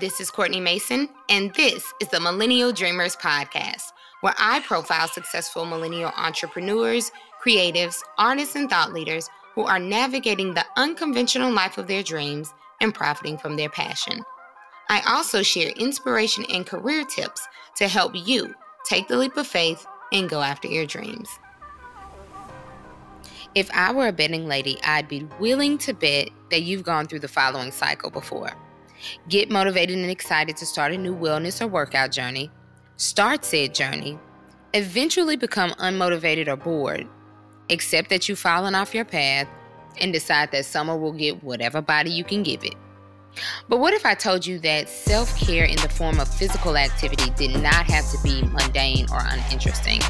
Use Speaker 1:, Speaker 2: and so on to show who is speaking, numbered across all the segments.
Speaker 1: This is Courtney Mason, and this is the Millennial Dreamers Podcast, where I profile successful millennial entrepreneurs, creatives, artists, and thought leaders who are navigating the unconventional life of their dreams and profiting from their passion. I also share inspiration and career tips to help you take the leap of faith and go after your dreams. If I were a betting lady, I'd be willing to bet that you've gone through the following cycle before. Get motivated and excited to start a new wellness or workout journey, start said journey, eventually become unmotivated or bored, accept that you've fallen off your path, and decide that summer will get whatever body you can give it. But what if I told you that self care in the form of physical activity did not have to be mundane or uninteresting?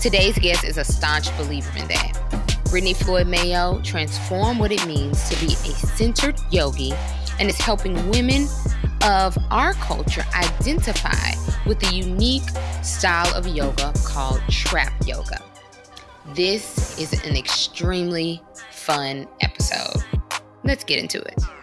Speaker 1: Today's guest is a staunch believer in that. Brittney Floyd Mayo transform what it means to be a centered yogi and is helping women of our culture identify with the unique style of yoga called trap yoga. This is an extremely fun episode. Let's get into it.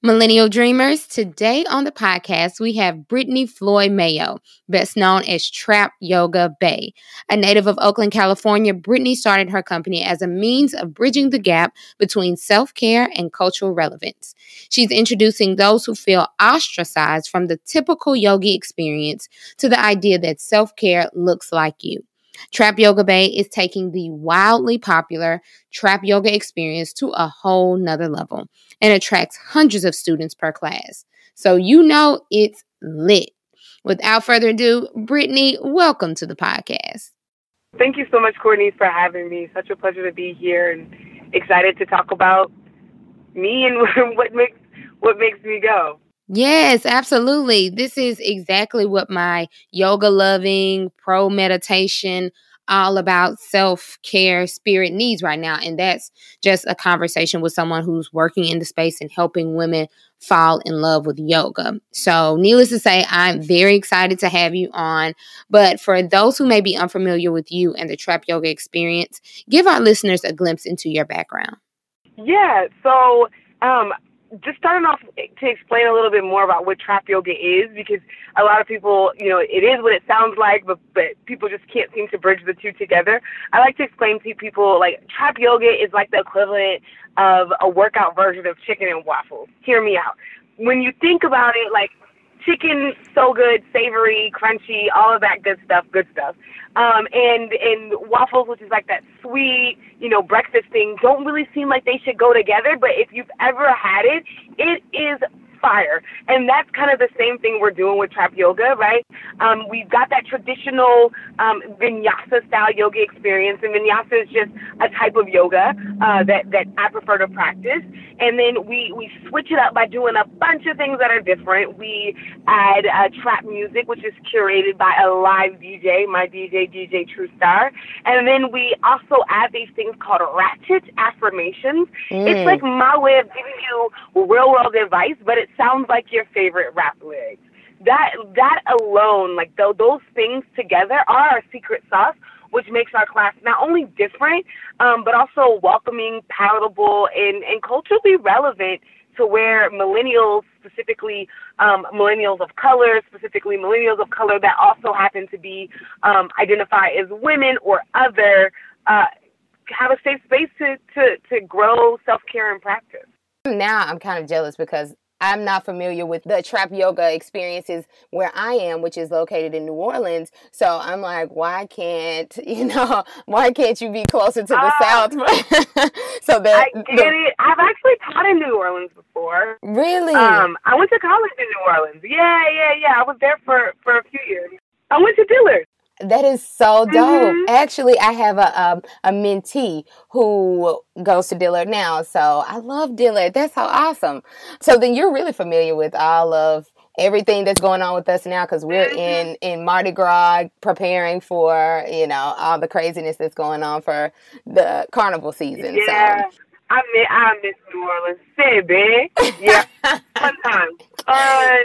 Speaker 1: Millennial Dreamers, today on the podcast, we have Brittney Floyd Mayo, best known as Trap Yoga Bae. A native of Oakland, California, Brittney started her company as a means of bridging the gap between self care and cultural relevance. She's introducing those who feel ostracized from the typical yogi experience to the idea that self care looks like you. Trap Yoga Bae is taking the wildly popular trap yoga experience to a whole nother level and attracts hundreds of students per class. So you know it's lit. Without further ado, Brittney, welcome to the podcast.
Speaker 2: Thank you so much, Courtney, for having me. Such a pleasure to be here and excited to talk about me and what makes what makes me go.
Speaker 1: Yes, absolutely. This is exactly what my yoga loving, pro meditation, all about self care spirit needs right now. And that's just a conversation with someone who's working in the space and helping women fall in love with yoga. So, needless to say, I'm very excited to have you on. But for those who may be unfamiliar with you and the trap yoga experience, give our listeners a glimpse into your background.
Speaker 2: Yeah. So, um, just starting off to explain a little bit more about what trap yoga is because a lot of people, you know, it is what it sounds like, but but people just can't seem to bridge the two together. I like to explain to people like trap yoga is like the equivalent of a workout version of chicken and waffles. Hear me out. When you think about it, like chicken so good, savory, crunchy, all of that good stuff, good stuff. Um, and and waffles, which is like that sweet, you know, breakfast thing, don't really seem like they should go together. But if you've ever had it, it is fire. And that's kind of the same thing we're doing with trap yoga, right? Um, we've got that traditional um, vinyasa style yoga experience, and vinyasa is just a type of yoga uh, that that I prefer to practice. And then we we switch it up by doing a bunch of things that are different. We add uh, trap music, which is curated by a live DJ, my DJ DJ True Star, and then we also add these things called ratchet affirmations. Mm. It's like my way of giving you real world advice, but it sounds like your favorite rap lyrics. That that alone, like th- those things together, are our secret sauce, which makes our class not only different, um, but also welcoming, palatable, and and culturally relevant to where millennials, specifically um, millennials of color, specifically millennials of color that also happen to be um, identify as women or other, uh, have a safe space to to to grow self care and practice.
Speaker 1: Now I'm kind of jealous because I'm not familiar with the trap yoga experiences where I am, which is located in New Orleans. So I'm like, why can't you know? Why can't you be closer to the uh, south?
Speaker 2: so that I get the, it. I've actually taught in New Orleans before.
Speaker 1: Really?
Speaker 2: Um, I went to college in New Orleans. Yeah, yeah, yeah. I was there for for a few years. I went to Dillard.
Speaker 1: That is so dope. Mm-hmm. Actually, I have a um, a mentee who goes to Dillard now, so I love Dillard. That's so awesome. So then you're really familiar with all of everything that's going on with us now because we're mm-hmm. in in Mardi Gras preparing for you know all the craziness that's going on for the carnival season.
Speaker 2: Yeah. So. I miss, I miss New Orleans. Babe. Yeah. Time.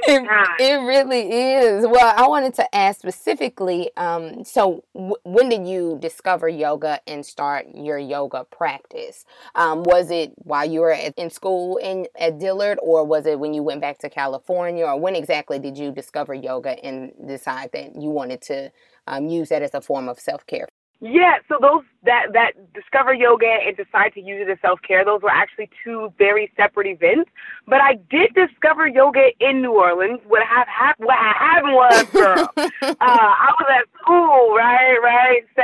Speaker 2: it,
Speaker 3: it, really is. Well, I wanted to ask specifically. Um, so, w- when did you discover yoga and start your yoga practice? Um, was it while you were at, in school in at Dillard, or was it when you went back to California, or when exactly did you discover yoga and decide that you wanted to um, use that as a form of self care?
Speaker 2: Yeah, so those that that discover yoga and decide to use it as self care, those were actually two very separate events. But I did discover yoga in New Orleans. What have happened? What happened was, girl, uh, I was at school, right, right, so,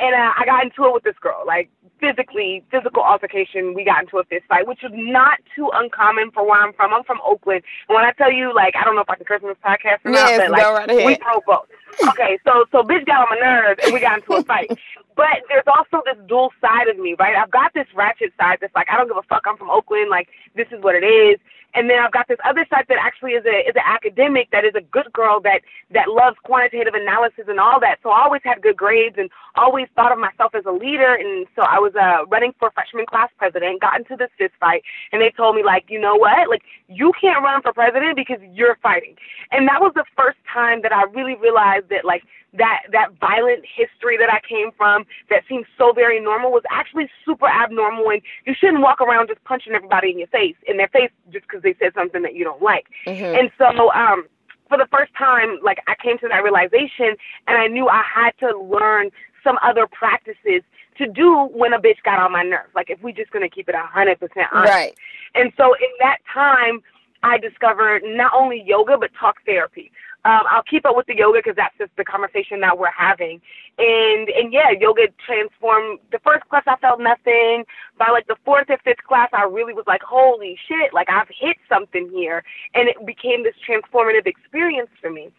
Speaker 2: and uh, I got into it with this girl, like physically, physical altercation. We got into a fist fight, which is not too uncommon for where I'm from. I'm from Oakland, and when I tell you, like, I don't know if I can curse on this podcast or
Speaker 3: yes,
Speaker 2: not, but like,
Speaker 3: right
Speaker 2: we broke both okay, so so bitch got on my nerves and we got into a fight. But there's also this dual side of me, right? I've got this ratchet side that's like, I don't give a fuck, I'm from Oakland, like this is what it is. And then I've got this other side that actually is a is an academic that is a good girl that that loves quantitative analysis and all that. So I always had good grades and always thought of myself as a leader. And so I was uh, running for freshman class president, got into this fist fight, and they told me like, you know what, like you can't run for president because you're fighting. And that was the first time that I really realized that like that that violent history that I came from that seemed so very normal was actually super abnormal and you shouldn't walk around just punching everybody in your face in their face just because they said something that you don't like. Mm-hmm. And so um for the first time like I came to that realization and I knew I had to learn some other practices to do when a bitch got on my nerves. Like if we just gonna keep it a hundred percent honest.
Speaker 3: Right.
Speaker 2: And so in that time I discovered not only yoga but talk therapy. Um, I'll keep up with the yoga because that's just the conversation that we're having. And and yeah, yoga transformed. The first class I felt nothing. By like the fourth or fifth class, I really was like, holy shit! Like I've hit something here, and it became this transformative experience for me.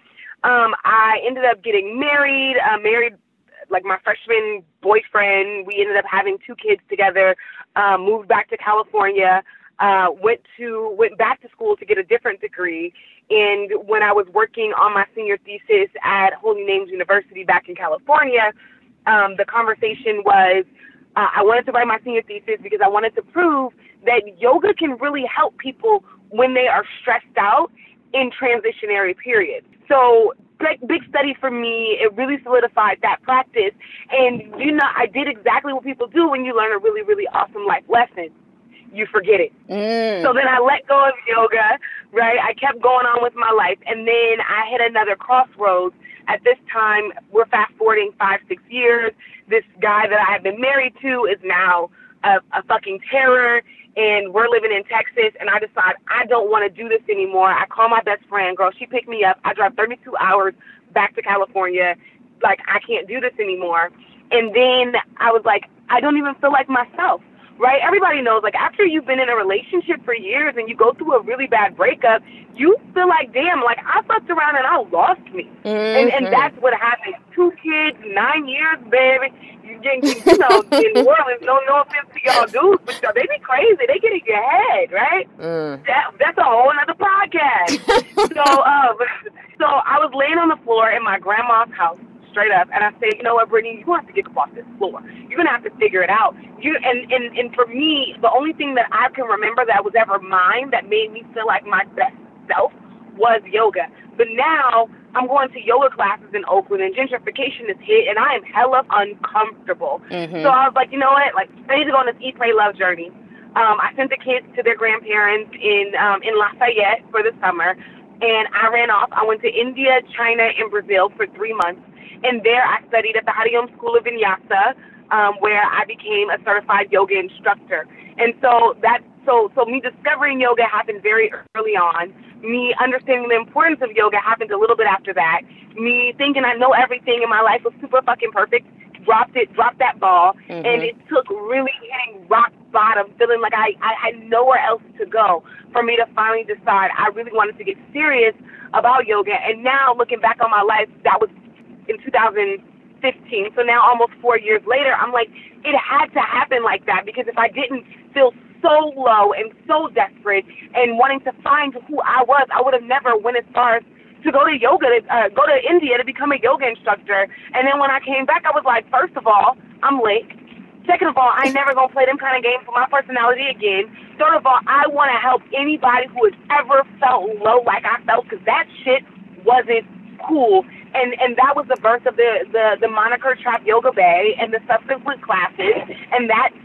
Speaker 2: Um, I ended up getting married. Uh, married like my freshman boyfriend. We ended up having two kids together. Uh, moved back to California uh, went to went back to school to get a different degree. And when I was working on my senior thesis at Holy Names University back in California, um, the conversation was uh, I wanted to write my senior thesis because I wanted to prove that yoga can really help people when they are stressed out in transitionary periods. So big, big study for me. It really solidified that practice. And you know, I did exactly what people do when you learn a really, really awesome life lesson you forget it.
Speaker 3: Mm.
Speaker 2: So then I let go of yoga, right? I kept going on with my life. And then I hit another crossroads. At this time, we're fast forwarding five, six years. This guy that I had been married to is now a, a fucking terror. And we're living in Texas. And I decide I don't want to do this anymore. I call my best friend, girl. She picked me up. I drive 32 hours back to California. Like, I can't do this anymore. And then I was like, I don't even feel like myself right? Everybody knows, like, after you've been in a relationship for years and you go through a really bad breakup, you feel like, damn, like, I fucked around and I lost me.
Speaker 3: Mm-hmm. And,
Speaker 2: and mm-hmm. that's what happened. Two kids, nine years, baby. You, you know, in New Orleans, no, no offense to y'all dudes, but y'all, they be crazy. They get in your head, right?
Speaker 3: Mm.
Speaker 2: That, that's a whole other podcast. so, um, so I was laying on the floor in my grandma's house straight up. And I say, you know what, Brittney, you have to get up off this floor. You're gonna have to figure it out. You and and and for me, the only thing that I can remember that was ever mine that made me feel like my best self was yoga. But now I'm going to yoga classes in Oakland, and gentrification is hit, and I am hella uncomfortable.
Speaker 3: Mm-hmm.
Speaker 2: So I was like, you know what, like I need to go on this eat, pray, love journey. Um, I sent the kids to their grandparents in um, in Lafayette for the summer, and I ran off. I went to India, China, and Brazil for three months. And there I studied at the Hariom School of Vinyasa, um, where I became a certified yoga instructor. And so that so so me discovering yoga happened very early on. Me understanding the importance of yoga happened a little bit after that. Me thinking I know everything and my life was super fucking perfect. Dropped it, dropped that ball,
Speaker 3: mm-hmm.
Speaker 2: and it took really hitting rock bottom, feeling like I, I had nowhere else to go for me to finally decide I really wanted to get serious about yoga. And now looking back on my life, that was in 2015. So now, almost four years later, I'm like, it had to happen like that because if I didn't feel so low and so desperate and wanting to find who I was, I would have never went as far as to go to yoga, to, uh, go to India to become a yoga instructor. And then when I came back, I was like, first of all, I'm late. Second of all, I ain't never gonna play them kind of games for my personality again. Third of all, I want to help anybody who has ever felt low like I felt, because that shit wasn't cool. And and that was the birth of the the the moniker Trap Yoga Bae and the subsequent classes, and that's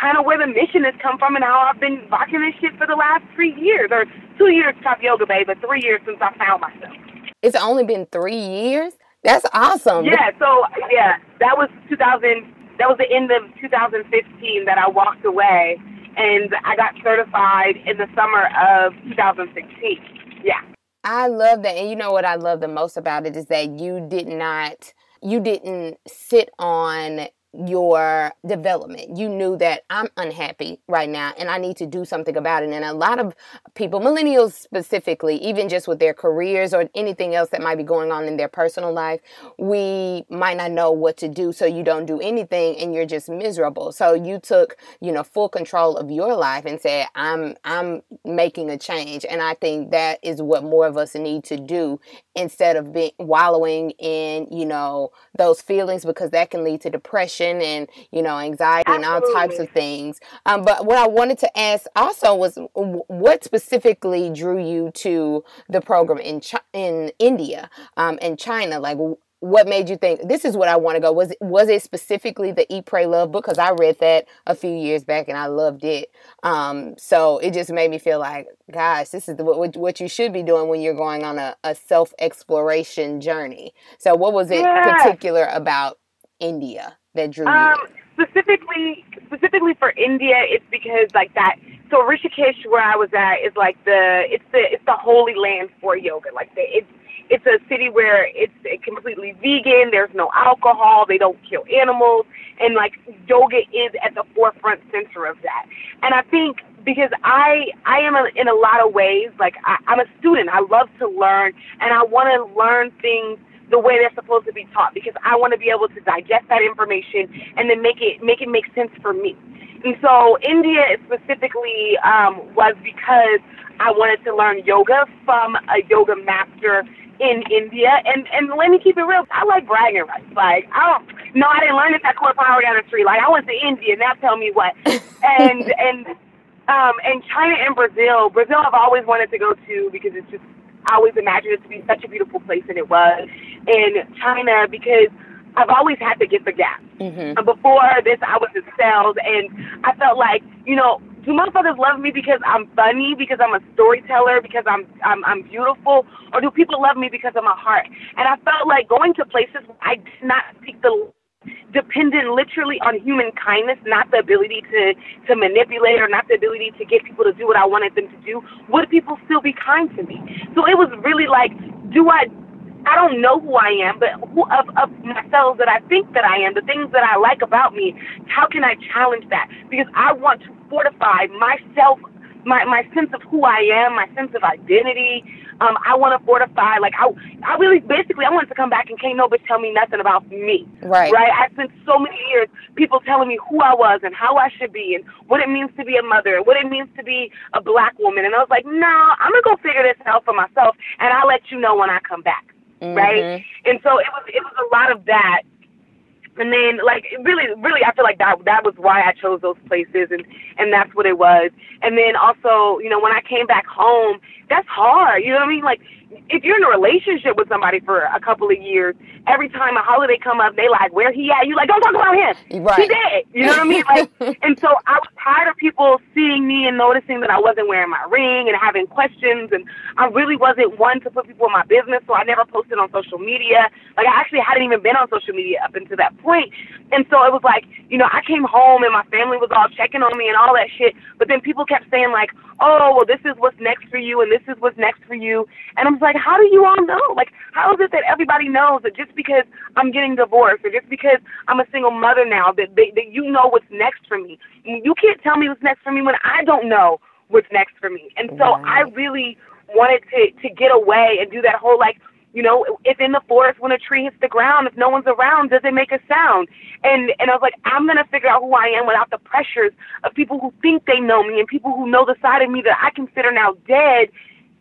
Speaker 2: kind of where the mission has come from and how I've been rocking this shit for the last three years or two years Trap Yoga Bae, but three years since I found myself.
Speaker 1: It's only been three years. That's awesome.
Speaker 2: Yeah. So yeah, that was 2000. That was the end of 2015 that I walked away, and I got certified in the summer of 2016. Yeah.
Speaker 1: I love that. And you know what I love the most about it is that you did not, you didn't sit on your development. You knew that I'm unhappy right now and I need to do something about it. And a lot of people, millennials specifically, even just with their careers or anything else that might be going on in their personal life, we might not know what to do. So you don't do anything and you're just miserable. So you took, you know, full control of your life and said, I'm, I'm making a change. And I think that is what more of us need to do instead of being wallowing in, you know, those feelings because that can lead to depression depression and you know anxiety Absolutely. and all types of things. Um, but what I wanted to ask also was what specifically drew you to the program in Ch- in India um, and China? Like what made you think this is what I want to go? Was it, was it specifically the Eat Pray Love book? Because I read that a few years back and I loved it. Um, so it just made me feel like, gosh, this is the, what, what you should be doing when you're going on a, a self exploration journey. So what was it yeah. particular about India? That drew um,
Speaker 2: you? Specifically, specifically for India, it's because like that. So Rishikesh, where I was at, is like the it's the it's the holy land for yoga. Like the, it's it's a city where it's completely vegan. There's no alcohol. They don't kill animals, and like yoga is at the forefront center of that. And I think because I I am a, in a lot of ways like I, I'm a student. I love to learn, and I want to learn things the way they're supposed to be taught because I want to be able to digest that information and then make it make it make sense for me. And so India specifically um, was because I wanted to learn yoga from a yoga master in India. And and let me keep it real, I like bragging rights. Like I don't no, I didn't learn this at Core Power down the street. Like I went to India, and now tell me what. and and um and China and Brazil. Brazil I've always wanted to go to because it's just I always imagined it to be such a beautiful place, and it was. In China, because I've always had to get the gap. Mm-hmm. Before this, I was in sales, and I felt like, you know, do motherfuckers love me because I'm funny, because I'm a storyteller, because I'm I'm I'm beautiful, or do people love me because of my heart? And I felt like going to places I did not speak the dependent literally on human kindness, not the ability to, to manipulate or not the ability to get people to do what I wanted them to do, would people still be kind to me? So it was really like, do I I don't know who I am, but who of, of myself that I think that I am, the things that I like about me, how can I challenge that? Because I want to fortify myself my my sense of who I am, my sense of identity. Um, I want to fortify. Like I, I really basically I wanted to come back and can't nobody tell me nothing about me.
Speaker 1: Right.
Speaker 2: Right. I spent so many years people telling me who I was and how I should be and what it means to be a mother, and what it means to be a black woman, and I was like, no, nah, I'm gonna go figure this out for myself, and I'll let you know when I come back. Mm-hmm. Right. And so it was it was a lot of that and then like really really i feel like that that was why i chose those places and and that's what it was. And then also you know when i came back home that's hard you know what i mean? Like if you're in a relationship with somebody for a couple of years, every time a holiday come up, they like, where he at? You like, don't talk about him.
Speaker 1: Right.
Speaker 2: He dead. You know what I mean? Like, and so I was tired of people seeing me and noticing that I wasn't wearing my ring and having questions. And I really wasn't one to put people in my business, so I never posted on social media. Like, I actually hadn't even been on social media up until that point. And so it was like, you know, I came home and my family was all checking on me and all that shit. But then people kept saying like, oh, well, this is what's next for you and this is what's next for you. And I'm like, how do you all know? Like, how is it that everybody knows that just because I'm getting divorced or just because I'm a single mother now that they, that you know what's next for me? You can't tell me what's next for me when I don't know what's next for me. And so mm-hmm. I really wanted to to get away and do that whole like you know, if in the forest when a tree hits the ground, if no one's around, does it make a sound? And and I was like, I'm gonna figure out who I am without the pressures of people who think they know me and people who know the side of me that I consider now dead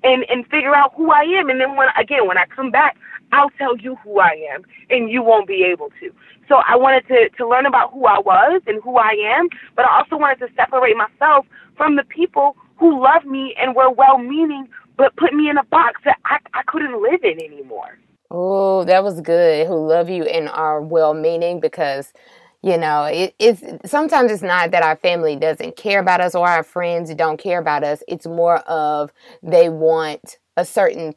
Speaker 2: and and figure out who I am. And then when again when I come back, I'll tell you who I am, and you won't be able to. So I wanted to to learn about who I was and who I am, but I also wanted to separate myself from the people who love me and were well meaning, but put me in a box that I I couldn't live in anymore.
Speaker 1: Oh, that was good. Who love you and are well meaning because you know it, it's sometimes it's not that our family doesn't care about us or our friends don't care about us it's more of they want a certain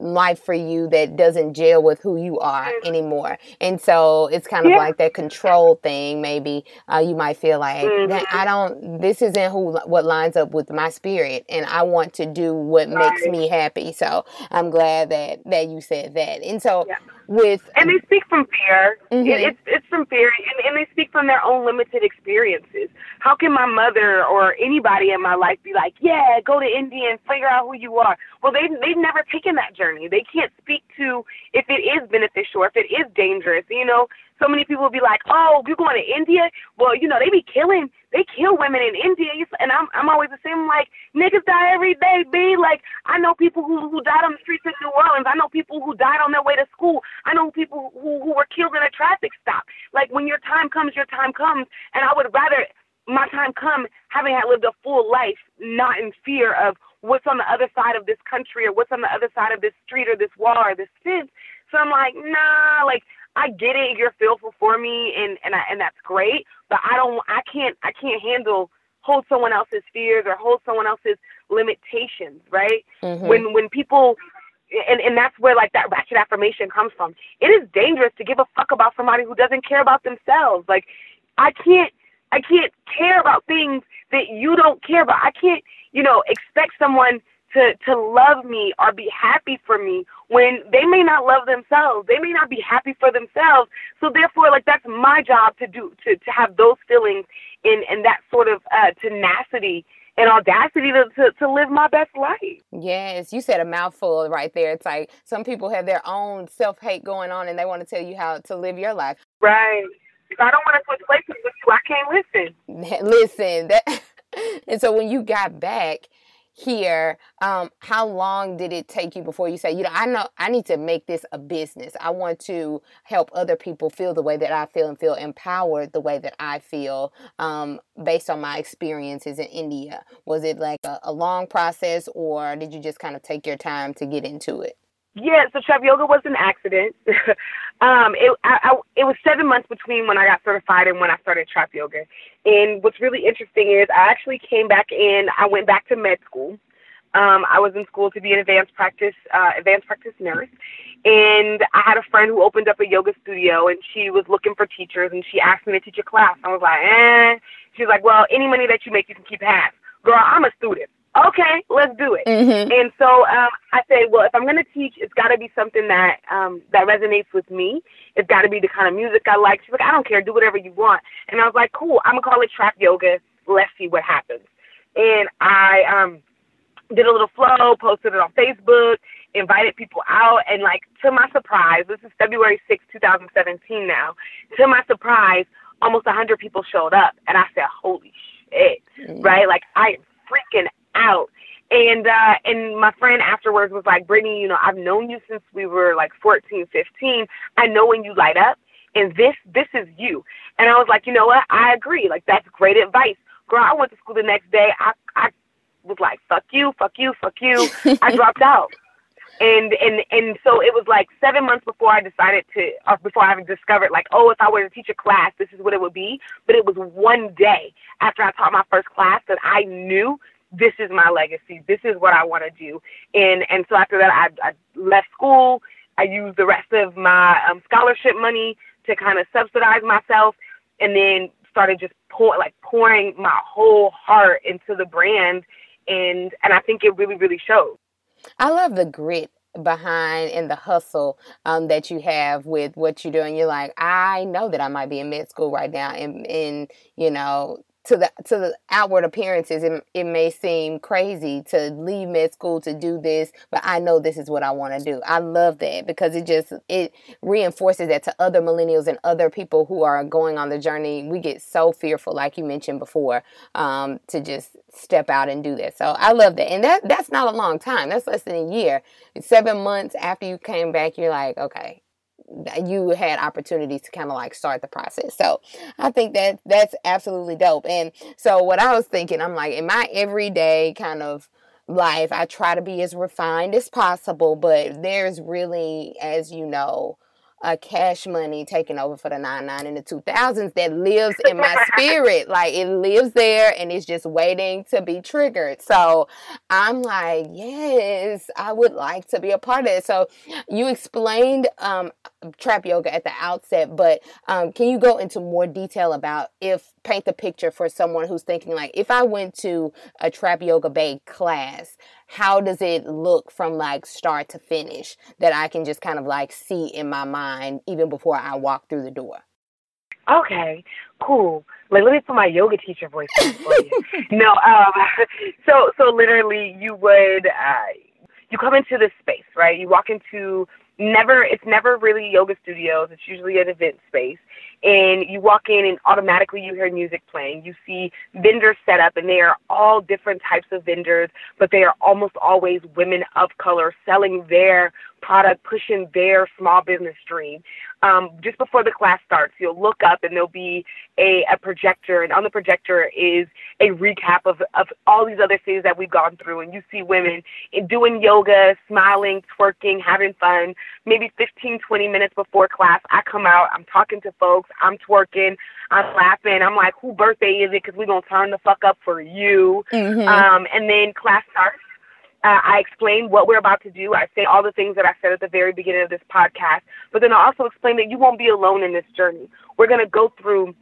Speaker 1: life for you that doesn't gel with who you are mm-hmm. anymore. And so it's kind of yeah. like that control thing. Maybe uh, you might feel like mm-hmm. I don't. This isn't who what lines up with my spirit, and I want to do what right. makes me happy. So I'm glad that that you said that. And so. Yeah with
Speaker 2: and they speak from fear. Mm-hmm. it, it's it's from fear and, and they speak from their own limited experiences. How can my mother or anybody in my life be like yeah go to india and figure out who you are well they they've never taken that journey. They can't speak to if it is beneficial or if it is dangerous you know so many people will be like, "Oh, you're going to India? Well, you know they be killing, they kill women in India." And I'm I'm always the same. Like niggas die every day, b. Like I know people who who died on the streets of New Orleans. I know people who died on their way to school. I know people who who were killed in a traffic stop. Like when your time comes, your time comes. And I would rather my time come having had lived a full life, not in fear of what's on the other side of this country or what's on the other side of this street or this wall or this fence. So I'm like, nah, like I get it. You're fearful for me, and and I, and that's great. But I don't. I can't. I can't handle hold someone else's fears or hold someone else's limitations. Right? Mm-hmm. When when people and and that's where like that ratchet affirmation comes from. It is dangerous to give a fuck about somebody who doesn't care about themselves. Like I can't I can't care about things that you don't care about. I can't, you know, expect someone to to love me or be happy for me when they may not love themselves they may not be happy for themselves so therefore like that's my job to do to to have those feelings and and that sort of uh tenacity and audacity to, to, to live my best life.
Speaker 1: Yes, you said a mouthful right there. It's like some people have their own self hate going on and they want to tell you how to live your life.
Speaker 2: Right. If I don't want to switch places with you, I
Speaker 1: can't listen. listen. That, and so when you got back, here um, how long did it take you before you say you know i know i need to make this a business. I want to help other people feel the way that i feel and feel empowered the way that i feel um, based on my experiences in india? Was it like a, a long process or did you just kind of take your time to get into it
Speaker 2: yeah, so trap yoga was an accident. um, it I, I, it was seven months between when I got certified and when I started trap yoga. And what's really interesting is I actually came back in. I went back to med school. Um, I was in school to be an advanced practice uh, advanced practice nurse, and I had a friend who opened up a yoga studio, and she was looking for teachers, and she asked me to teach a class. I was like, eh. She's like, well, any money that you make, you can keep half. Girl, I'm a student okay, let's do it. Mm-hmm. And so um, I say, well, if I'm going to teach, it's got to be something that um, that resonates with me. It's got to be the kind of music I like. She's like, I don't care, do whatever you want. And I was like, cool, I'm gonna call it trap yoga. Let's see what happens. And I um, did a little flow, posted it on Facebook, invited people out, and like to my surprise, this is February 6, 2017 now. To my surprise, almost 100 people showed up, and I said, holy shit, mm-hmm. right? Like I am freaking out. And uh and my friend afterwards was like, Brittney, you know, I've known you since we were like 14, 15. I know when you light up and this this is you. And I was like, you know what? I agree. Like that's great advice. Girl, I went to school the next day. I I was like, fuck you, fuck you, fuck you. I dropped out. And and and so it was like seven months before I decided to, or before I discovered like, oh, if I were to teach a class, this is what it would be. But it was one day after I taught my first class that I knew this is my legacy. This is what I want to do. And and so after that, I, I left school. I used the rest of my um, scholarship money to kind of subsidize myself, and then started just pour like pouring my whole heart into the brand. And and I think it really really shows.
Speaker 1: I love the grit behind and the hustle um, that you have with what you're doing. You're like, I know that I might be in med school right now, and and you know to the to the outward appearances it, it may seem crazy to leave med school to do this but i know this is what i want to do. I love that because it just it reinforces that to other millennials and other people who are going on the journey. We get so fearful like you mentioned before um, to just step out and do that. So i love that. And that that's not a long time. That's less than a year. Seven months after you came back you're like okay you had opportunities to kind of like start the process. So I think that that's absolutely dope. And so what I was thinking, I'm like, in my everyday kind of life, I try to be as refined as possible, but there's really, as you know, a cash money taking over for the 99 in the 2000s that lives in my spirit. Like it lives there and it's just waiting to be triggered. So I'm like, yes, I would like to be a part of it. So you explained um, trap yoga at the outset, but um, can you go into more detail about if paint the picture for someone who's thinking like, if I went to a trap yoga bae class, how does it look from like start to finish that I can just kind of like see in my mind even before I walk through the door?
Speaker 2: Okay, cool. Like, let me put my yoga teacher voice on for you. no, um, so so literally, you would uh, you come into this space, right? You walk into never it's never really yoga studios. It's usually an event space, and you walk in and automatically you hear music playing. You see vendors set up and they are all different types of vendors, but they are almost always women of color selling their product, pushing their small business dream. Um, just before the class starts, you'll look up and there'll be a, a projector, and on the projector is a recap of, of all these other things that we've gone through. And you see women doing yoga, smiling, twerking, having fun. Maybe 15, 20 minutes before class, I come out, I'm talking to folks, I'm twerking, I'm laughing. I'm like, who birthday is it? Because we're going to turn the fuck up for you. Mm-hmm. Um, and then class starts. Uh, I explain what we're about to do. I say all the things that I said at the very beginning of this podcast, but then I also explain that you won't be alone in this journey. We're going to go through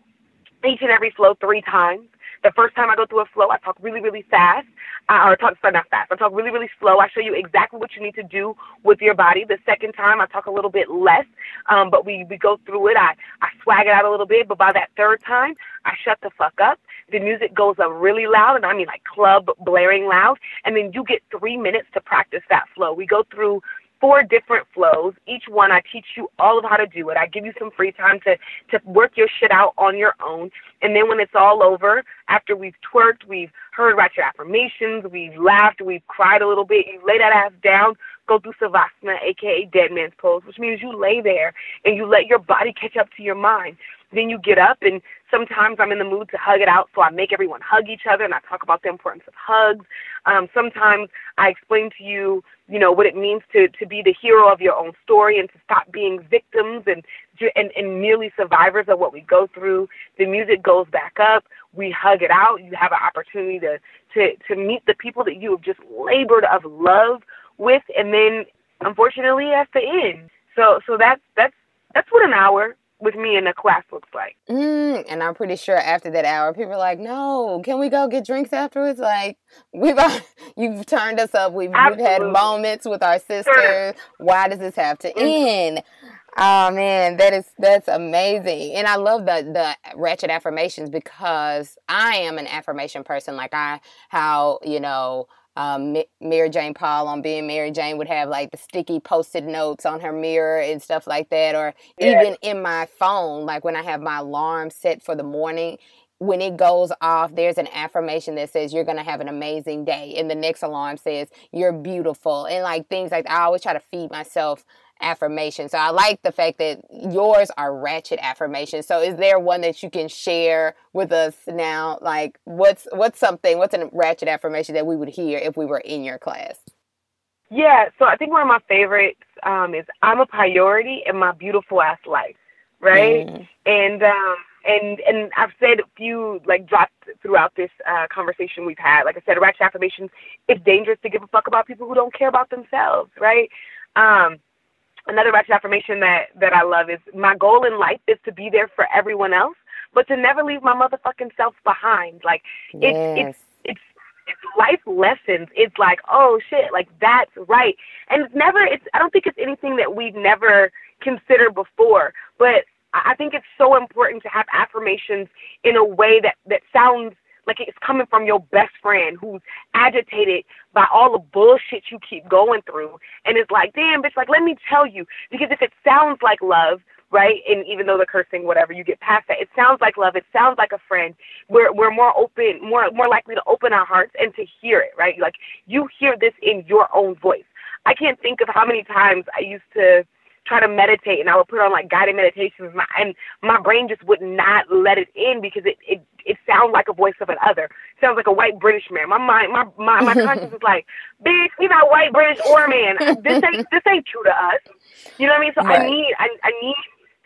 Speaker 2: each and every flow three times. The first time I go through a flow, I talk really, really fast. Uh, or talk, sorry, not fast. I talk really, really slow. I show you exactly what you need to do with your body. The second time, I talk a little bit less, um, but we, we go through it. I, I swag it out a little bit, but by that third time, I shut the fuck up. The music goes up really loud, and I mean like club blaring loud, and then you get three minutes to practice that flow. We go through four different flows. Each one I teach you all of how to do it. I give you some free time to to work your shit out on your own. And then when it's all over, after we've twerked, we've heard about your affirmations, we've laughed, we've cried a little bit, you lay that ass down, go through Savasana, aka dead man's pose, which means you lay there and you let your body catch up to your mind. Then you get up and sometimes I'm in the mood to hug it out, so I make everyone hug each other and I talk about the importance of hugs. Um, sometimes I explain to you, you know, what it means to to be the hero of your own story and to stop being victims and and, and merely survivors of what we go through. The music goes back up. We hug it out. You have an opportunity to to to meet the people that you have just labored of love with, and then unfortunately at the end. So so that's that's that's what an hour with me in the class looks like.
Speaker 1: Mm, and I'm pretty sure after that hour, people are like, "No, can we go get drinks afterwards?" Like we've you've turned us up. We've we've had moments with our sisters. Sure. Why does this have to mm-hmm. end? Oh man, that is that's amazing, and I love the the ratchet affirmations because I am an affirmation person. Like I, how you know, um, Mary Jane Paul on being Mary Jane would have like the sticky post-it notes on her mirror and stuff like that, or yeah. even in my phone, like when I have my alarm set for the morning, when it goes off, there's an affirmation that says you're gonna have an amazing day, and the next alarm says you're beautiful, and like things like that. I always try to feed myself affirmation. So I like the fact that yours are ratchet affirmations. So is there one that you can share with us now? Like what's what's something, what's a ratchet affirmation that we would hear if we were in your class?
Speaker 2: Yeah, so I think one of my favorites um, is I'm a priority in my beautiful ass life, right? Mm. And um, and and I've said a few like dropped throughout this uh, conversation we've had. Like I said, ratchet affirmations. It's dangerous to give a fuck about people who don't care about themselves, right? Um, another ratchet affirmation that that I love is my goal in life is to be there for everyone else, but to never leave my motherfucking self behind. Like it's yes. it's it's it's life lessons. It's like, oh shit, like that's right. And it's never it's I don't think it's anything that we've never considered before. But I think it's so important to have affirmations in a way that, that sounds like it's coming from your best friend who's agitated by all the bullshit you keep going through. And it's like, damn, bitch, like, let me tell you. Because if it sounds like love, right? And even though the cursing, whatever, you get past that. It sounds like love. It sounds like a friend. We're we're more open, more more likely to open our hearts and to hear it, right? Like you hear this in your own voice. I can't think of how many times I used to try to meditate and I would put on like guided meditations and my brain just would not let it in because it it it sounds like a voice of another. It sounds like a white British man. My mind my my, my conscience is like, bitch, we not white British or man. This ain't this ain't true to us. You know what I mean? So right. I need I I need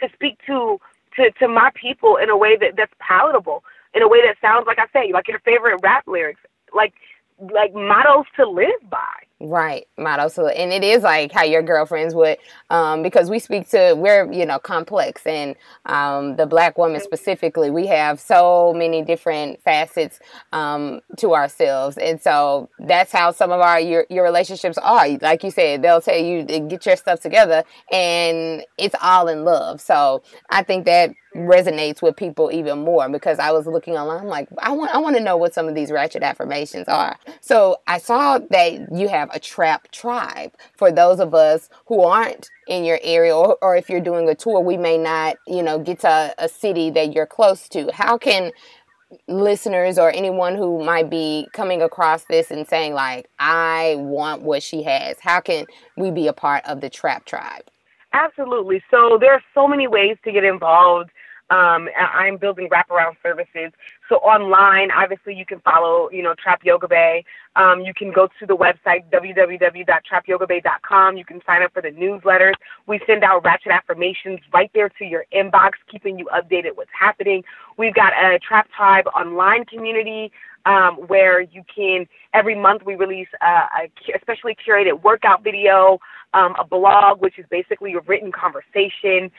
Speaker 2: to speak to to to my people in a way that that's palatable, in a way that sounds like I say, like your favorite rap lyrics, like like mottos to live by.
Speaker 1: Right, motto. So, and it is like how your girlfriends would, um, because we speak to we're you know complex, and um, the black woman specifically, we have so many different facets um, to ourselves, and so that's how some of our your your relationships are. Like you said, they'll tell you to get your stuff together, and it's all in love. So I think that resonates with people even more because I was looking online. I'm like, I want I want to know what some of these ratchet affirmations are. So I saw that you have a trap tribe for those of us who aren't in your area or, or if you're doing a tour, we may not, you know, get to a, a city that you're close to. How can listeners or anyone who might be coming across this and saying like I want what she has, how can we be a part of the trap tribe?
Speaker 2: Absolutely. So there are so many ways to get involved. Um, I'm building wraparound services. So online, obviously, you can follow, you know, Trap Yoga Bae. Um, you can go to the website www.trapyogabae.com. You can sign up for the newsletters. We send out ratchet affirmations right there to your inbox, keeping you updated what's happening. We've got a Trap Tribe online community um, where you can every month we release a, a especially curated workout video, um, a blog which is basically a written conversation,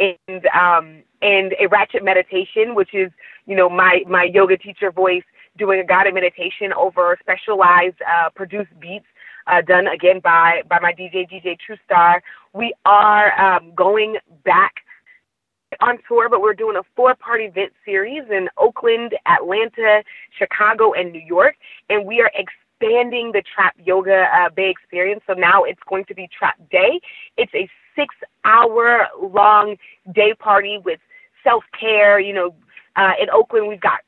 Speaker 2: and um, and a ratchet meditation, which is you know my my yoga teacher voice doing a guided meditation over specialized uh, produced beats uh, done again by by my DJ DJ True Star. We are um, going back on tour, but we're doing a four part event series in Oakland, Atlanta, Chicago, and New York, and we are expanding the Trap Yoga uh, Bae experience. So now it's going to be Trap Day. It's a six hour long day party with self care. You know, uh, in Oakland, we've got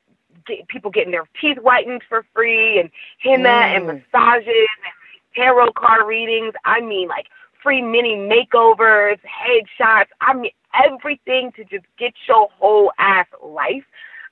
Speaker 2: get, people getting their teeth whitened for free and henna mm. and massages and tarot card readings. I mean, like free mini makeovers, headshots. I mean, everything to just get your whole ass life.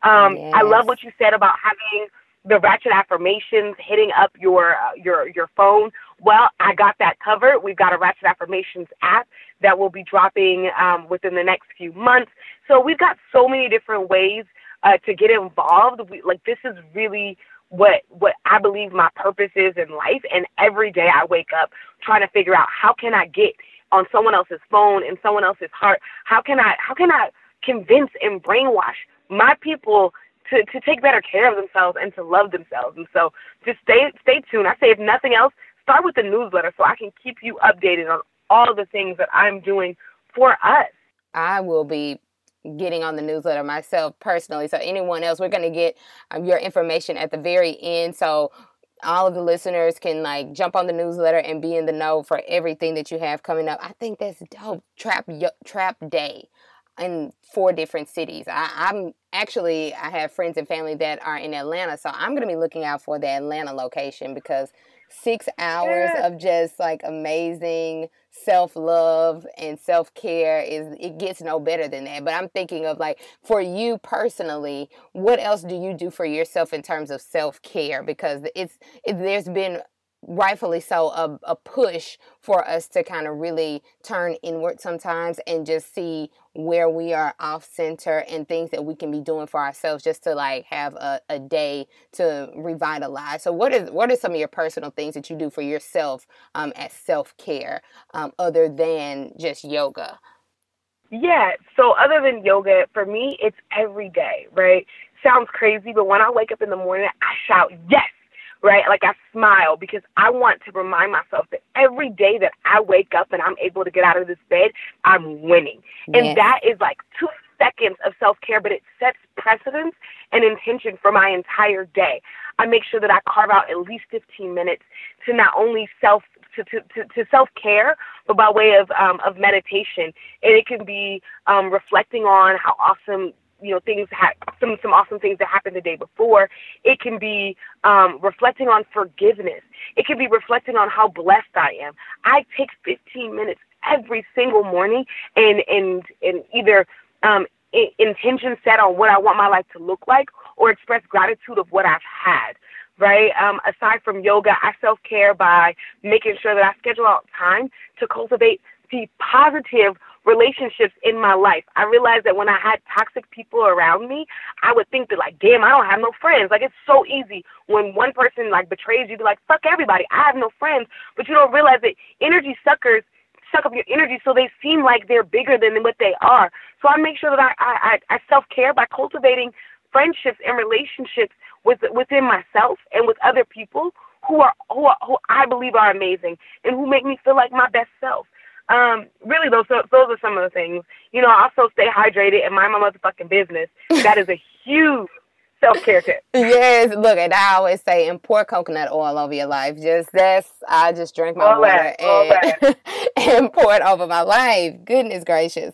Speaker 2: Um, yes. I love what you said about having the ratchet affirmations hitting up your uh, your your phone. Well, I got that covered. We've got a ratchet affirmations app that will be dropping um, within the next few months. So we've got so many different ways uh, to get involved. We, like this is really what what I believe my purpose is in life. And every day I wake up trying to figure out how can I get on someone else's phone and someone else's heart. How can I how can I convince and brainwash my people to, to take better care of themselves and to love themselves. And so just stay stay tuned. I say if nothing else, start with the newsletter so I can keep you updated on all the things that I'm doing for us.
Speaker 1: I will be getting on the newsletter myself personally. So anyone else, we're going to get um, your information at the very end. So all of the listeners can like jump on the newsletter and be in the know for everything that you have coming up. I think that's dope. Trap Trap Day in four different cities. I, am actually I have friends and family that are in Atlanta, so I'm gonna be looking out for the Atlanta location because six hours yeah. of just like amazing self love and self care is it gets no better than that. But I'm thinking of like for you personally, what else do you do for yourself in terms of self care? Because it's it, there's been rightfully so a, a push for us to kind of really turn inward sometimes and just see where we are off center and things that we can be doing for ourselves just to like have a, a day to revitalize. So what is what are some of your personal things that you do for yourself um, as self-care um, other than just yoga?
Speaker 2: Yeah so other than yoga for me it's every day right? Sounds crazy but when i wake up in the morning i shout yes right? Like I smile because I want to remind myself that every day that I wake up and I'm able to get out of this bed, I'm winning. And that is like two seconds of self care, but it sets precedence and intention for my entire day. I make sure that I carve out at least 15 minutes to not only self to, to, to, to self care, but by way of um, of meditation. And it can be um, reflecting on how awesome you know things ha- some some awesome things that happened the day before. It can be um, reflecting on forgiveness. It can be reflecting on how blessed I am. I take 15 minutes every single morning and and and either um, intention set on what I want my life to look like or express gratitude of what I've had right? Um, aside from yoga, I self care by making sure that I schedule out time to cultivate the positive relationships in my life. I realized that when I had toxic people around me, I would think that like, damn, I don't have no friends. Like it's so easy when one person like betrays you, be like, fuck everybody. I have no friends. But you don't realize that energy suckers suck up your energy so they seem like they're bigger than what they are. So I make sure that I I, I self care by cultivating friendships and relationships with within myself and with other people who are who are, who I believe are amazing and who make me feel like my best self. Um, really, those those are some of the things. You know, also stay hydrated and mind my motherfucking business. That is a huge self care tip.
Speaker 1: yes, look, and I always say, and pour coconut oil over your life. Just that's I just drink my all water that, and, and pour it over my life. Goodness gracious.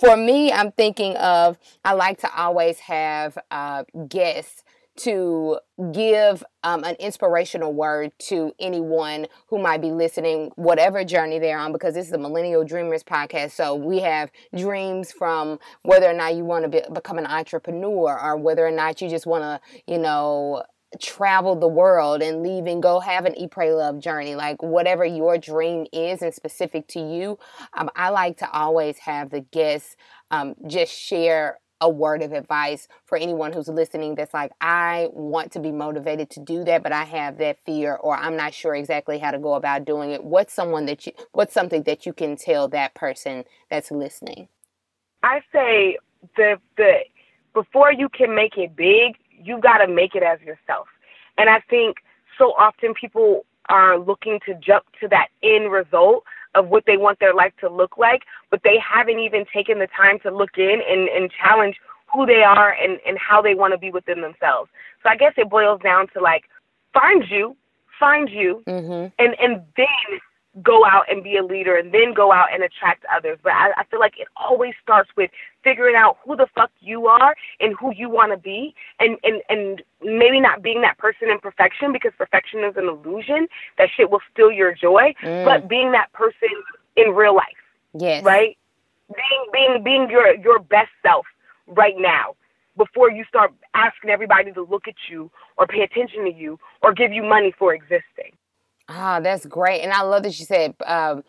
Speaker 1: For me, I'm thinking of I like to always have uh, guests to give um, an inspirational word to anyone who might be listening, whatever journey they're on, because this is a Millennial Dreamers podcast. So we have dreams from whether or not you want to be, become an entrepreneur or whether or not you just want to, you know, travel the world and leave and go have an eat pray love journey like whatever your dream is and specific to you um, i like to always have the guests um, just share a word of advice for anyone who's listening that's like, I want to be motivated to do that, but I have that fear or I'm not sure exactly how to go about doing it. What's someone that you what's something that you can tell that person that's listening?
Speaker 2: I say the the before you can make it big, you gotta make it as yourself. And I think so often people are looking to jump to that end result of what they want their life to look like, but they haven't even taken the time to look in and, and challenge who they are and, and how they want to be within themselves. So I guess it boils down to like find you, find you, mm-hmm. and and then go out and be a leader and then go out and attract others. But I, I feel like it always starts with figuring out who the fuck you are and who you want to be and, and, and maybe not being that person in perfection because perfection is an illusion. That shit will steal your joy, mm. but being that person in real life.
Speaker 1: Yes.
Speaker 2: Right? Being, being, being your, your best self right now before you start asking everybody to look at you or pay attention to you or give you money for existing.
Speaker 1: Ah, that's great. And I love that you said um,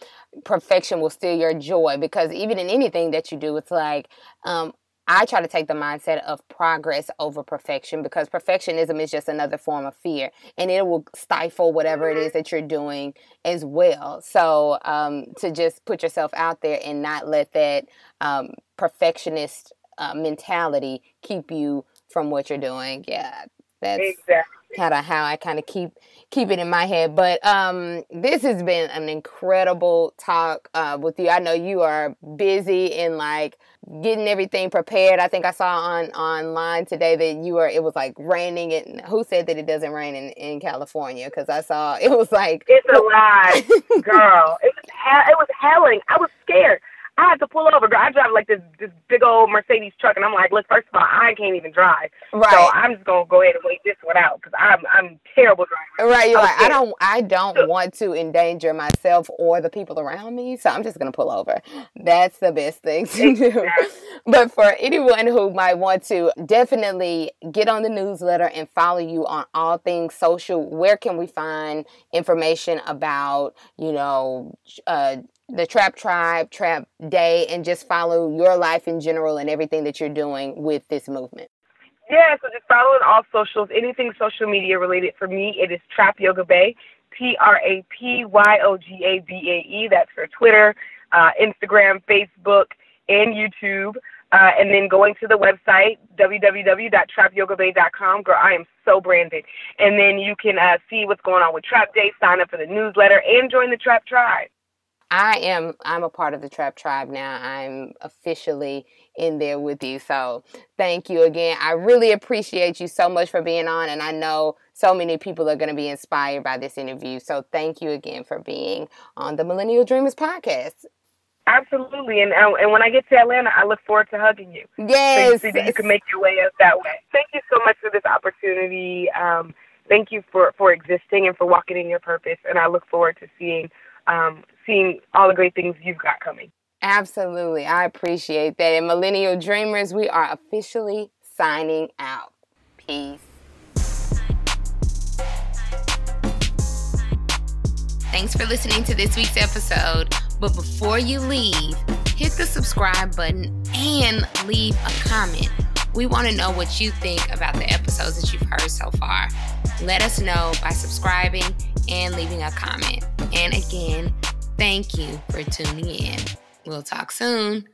Speaker 1: perfection will steal your joy because even in anything that you do, it's like, um, I try to take the mindset of progress over perfection because perfectionism is just another form of fear and it will stifle whatever it is that you're doing as well. So, um, to just put yourself out there and not let that um, perfectionist uh, mentality keep you from what you're doing. Yeah, that's exactly kind of how I kind of keep keep it in my head. But um, this has been an incredible talk uh, with you. I know you are busy in like getting everything prepared. I think I saw on online today that you were. It was like raining. And who said that it doesn't rain in, in California? Because I saw it was like
Speaker 2: it's a lie, girl. It was it was hailing. I was scared. I had to pull over. Girl, I drive like this this big old Mercedes truck, and I'm like, look, first of all, I can't even drive. Right. So I'm just gonna go ahead and wait this one out because I'm I'm terrible driver.
Speaker 1: Right. You're I like, scared. I don't I don't want to endanger myself or the people around me, so I'm just gonna pull over. That's the best thing to exactly. do. But for anyone who might want to, definitely get on the newsletter and follow you on all things social. Where can we find information about you know? Uh, the Trap Tribe, Trap Day, and just follow your life in general and everything that you're doing with this movement?
Speaker 2: Yeah, so just follow all socials, anything social media related. For me, it is Trap Yoga Bae, T R A P Y O G A B A E. That's for Twitter, uh, Instagram, Facebook, and YouTube. Uh, and then going to the website, www.trapyogabae.com. Girl, I am so branded. And then you can uh, see what's going on with Trap Day, sign up for the newsletter, and join the Trap Tribe.
Speaker 1: I am I'm a part of the Trap Tribe now. I'm officially in there with you. So thank you again. I really appreciate you so much for being on and I know so many people are going to be inspired by this interview. So thank you again for being on the Millennial Dreamers podcast.
Speaker 2: Absolutely, and uh, and when I get to Atlanta, I look forward to hugging you.
Speaker 1: Yes,
Speaker 2: so you, that you can make your way up that way. Thank you so much for this opportunity. Um, thank you for for existing and for walking in your purpose. And I look forward to seeing um, seeing all the great things you've got coming.
Speaker 1: Absolutely, I appreciate that. And Millennial Dreamers, we are officially signing out. Peace.
Speaker 3: Thanks for listening to this week's episode. But before you leave, hit the subscribe button and leave a comment. We want to know what you think about the episodes that you've heard so far. Let us know by subscribing and leaving a comment. And again, thank you for tuning in. We'll talk soon.